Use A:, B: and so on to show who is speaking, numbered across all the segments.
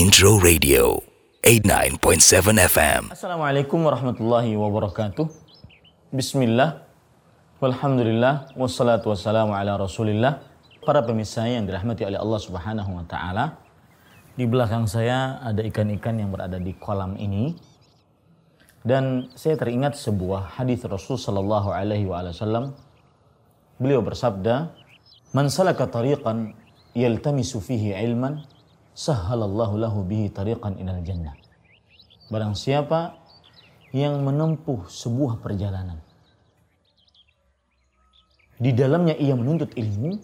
A: Intro Radio 89.7 FM.
B: Assalamualaikum warahmatullahi wabarakatuh. Bismillah. Walhamdulillah. Wassalatu wassalamu ala rasulillah. Para pemirsa yang dirahmati oleh Allah subhanahu wa ta'ala. Di belakang saya ada ikan-ikan yang berada di kolam ini. Dan saya teringat sebuah hadis Rasul sallallahu alaihi wasallam. Beliau bersabda, "Man salaka tariqan yaltamisu fihi ilman, sahhalallahu lahu bihi tariqan ilal jannah." Barang siapa yang menempuh sebuah perjalanan di dalamnya ia menuntut ilmu,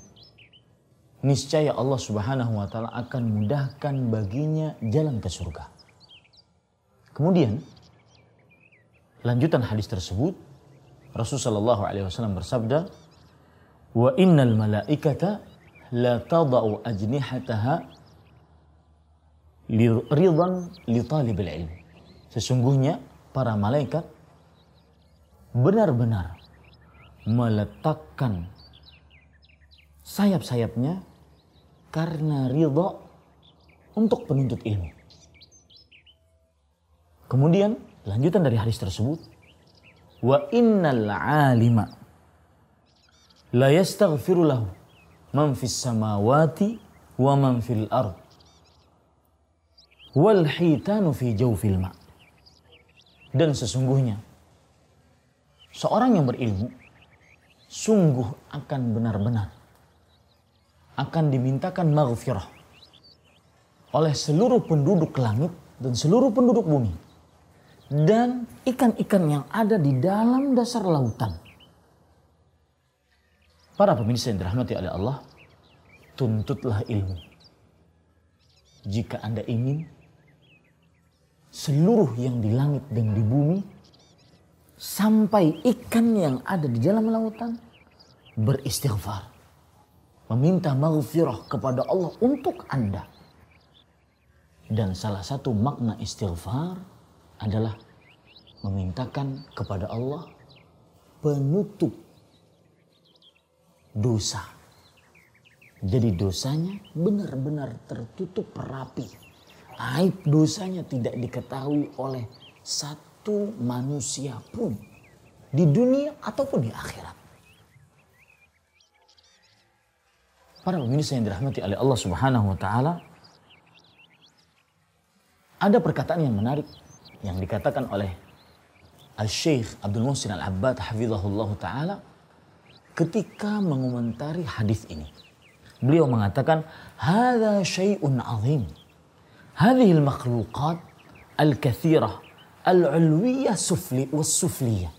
B: niscaya Allah Subhanahu wa taala akan mudahkan baginya jalan ke surga. Kemudian lanjutan hadis tersebut Rasulullah Shallallahu alaihi wasallam bersabda, "Wa innal malaikata la tadau ajnihataha ridan li talibil ilm." Sesungguhnya para malaikat benar-benar meletakkan sayap-sayapnya karena ridho untuk penuntut ilmu. Kemudian lanjutan dari hadis tersebut, wa innal alima la yastaghfiru lahu man fis samawati wa man fil ard wal hitanu fi jawfil ma. Dan sesungguhnya seorang yang berilmu sungguh akan benar-benar akan dimintakan maghfirah oleh seluruh penduduk langit dan seluruh penduduk bumi dan ikan-ikan yang ada di dalam dasar lautan. Para pemirsa yang dirahmati oleh Allah, tuntutlah ilmu. Jika Anda ingin seluruh yang di langit dan di bumi sampai ikan yang ada di dalam lautan beristighfar. Meminta maghfirah kepada Allah untuk Anda. Dan salah satu makna istighfar adalah memintakan kepada Allah penutup dosa. Jadi dosanya benar-benar tertutup rapi. Aib dosanya tidak diketahui oleh satu manusia pun di dunia ataupun di akhirat. Para pemirsa yang dirahmati oleh Allah Subhanahu wa taala, ada perkataan yang menarik yang dikatakan oleh Al-Syeikh Abdul Muhsin Al-Abbad hafizahullah taala ketika mengomentari hadis ini. Beliau mengatakan, "Hadza syai'un 'azim. Al-makhluqat al-katsirah al-'ulwiyyah sufli was-sufliyah."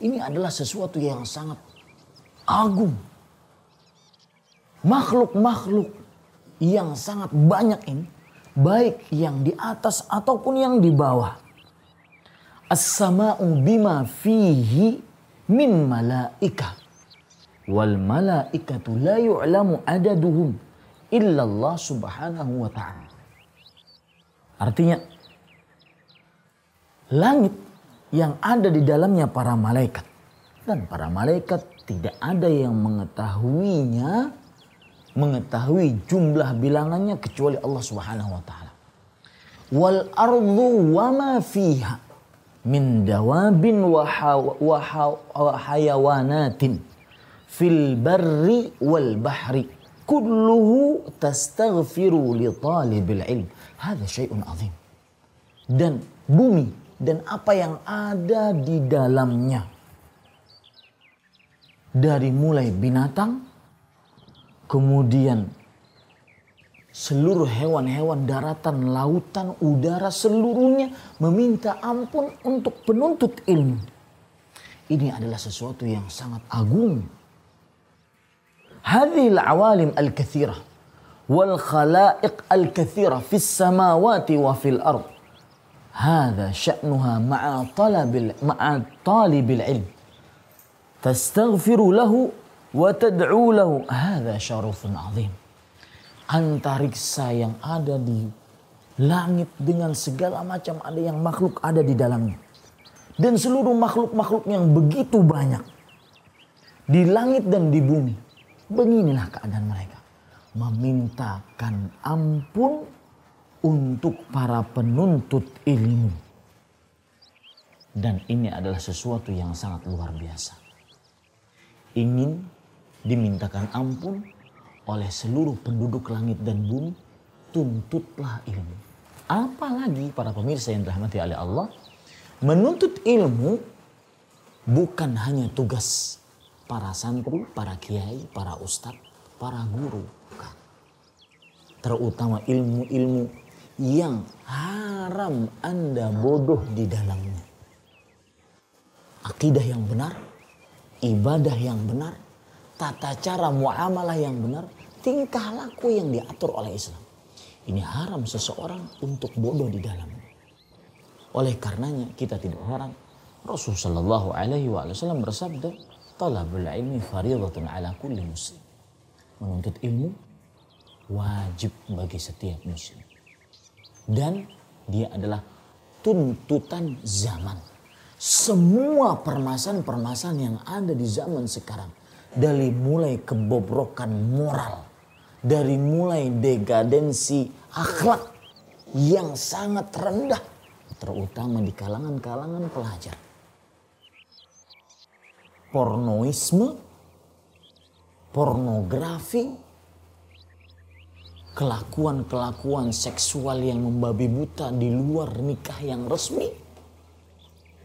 B: Ini adalah sesuatu yang sangat agung. Makhluk-makhluk yang sangat banyak ini baik yang di atas ataupun yang di bawah. As-sama'u bima fihi min malaika. Wal malaikatu la yu'lamu adaduhum illa Allah subhanahu wa ta'ala. Artinya, langit yang ada di dalamnya para malaikat. Dan para malaikat tidak ada yang mengetahuinya mengetahui jumlah bilangannya kecuali Allah Subhanahu wa taala. Wal ardu wa ma fiha min dawabin wa, wa hayawanatin fil barri wal bahri tastaghfiru li talibil ilm. Hada syai'un azim. Dan bumi dan apa yang ada di dalamnya dari mulai binatang Kemudian seluruh hewan-hewan daratan, lautan, udara seluruhnya meminta ampun untuk penuntut ilmu. Ini adalah sesuatu yang sangat agung. Hadhil awalim al-kathirah wal khalaiq al-kathirah fis samawati wa fil ard. هذا شأنها مع طلب مع طالب العلم تستغفر له wa tad'u lahu hadza syarufun azim antariksa yang ada di langit dengan segala macam ada yang makhluk ada di dalamnya dan seluruh makhluk-makhluk yang begitu banyak di langit dan di bumi beginilah keadaan mereka memintakan ampun untuk para penuntut ilmu. Dan ini adalah sesuatu yang sangat luar biasa. Ingin dimintakan ampun oleh seluruh penduduk langit dan bumi, tuntutlah ilmu. Apalagi para pemirsa yang dirahmati oleh Allah, menuntut ilmu bukan hanya tugas para santri, para kiai, para ustadz, para guru. Bukan. Terutama ilmu-ilmu yang haram Anda bodoh di dalamnya. Akidah yang benar, ibadah yang benar, tata cara muamalah yang benar, tingkah laku yang diatur oleh Islam. Ini haram seseorang untuk bodoh di dalamnya. Oleh karenanya kita tidak heran Rasulullah Shallallahu Alaihi Wasallam bersabda, "Talabul ilmi faridatun ala kulli muslim." Menuntut ilmu wajib bagi setiap muslim. Dan dia adalah tuntutan zaman. Semua permasalahan-permasalahan yang ada di zaman sekarang. Dari mulai kebobrokan moral. Dari mulai degadensi akhlak yang sangat rendah. Terutama di kalangan-kalangan pelajar. Pornoisme, pornografi, kelakuan-kelakuan seksual yang membabi buta di luar nikah yang resmi?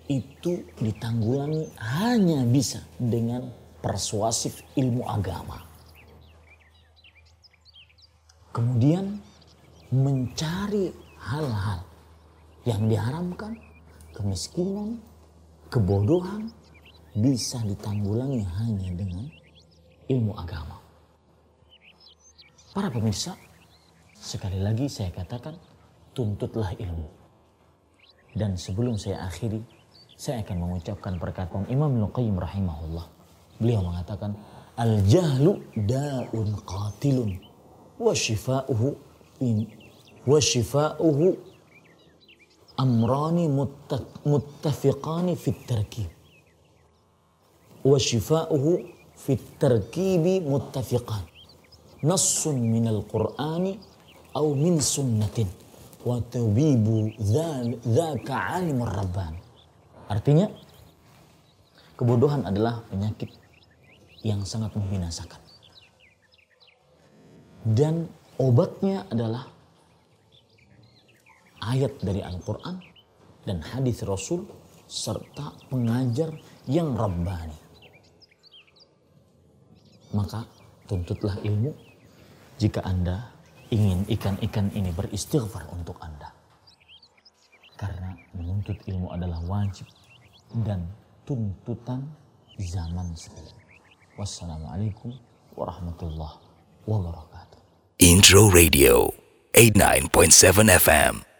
B: Itu ditanggulangi hanya bisa dengan persuasif ilmu agama. Kemudian mencari hal-hal yang diharamkan, kemiskinan, kebodohan bisa ditanggulangi hanya dengan ilmu agama. Para pemirsa, Sekali lagi saya katakan, tuntutlah ilmu. Dan sebelum saya akhiri, saya akan mengucapkan perkataan Imam Luqayyim rahimahullah. Beliau mengatakan, Al-jahlu da'un qatilun wa shifa'uhu in wa shifa'uhu amrani muttafiqani fit tarkib wa shifa'uhu fit tarkibi muttafiqan nassun minal qur'ani au min sunnatin wa tabibu dzaka alimur rabban. Artinya kebodohan adalah penyakit yang sangat membinasakan. Dan obatnya adalah ayat dari Al-Quran dan hadis Rasul serta pengajar yang rabbani. Maka tuntutlah ilmu jika Anda ingin ikan-ikan ini beristighfar untuk Anda. Karena menuntut ilmu adalah wajib dan tuntutan zaman sekarang. Wassalamualaikum warahmatullahi wabarakatuh.
A: Intro Radio 89.7 FM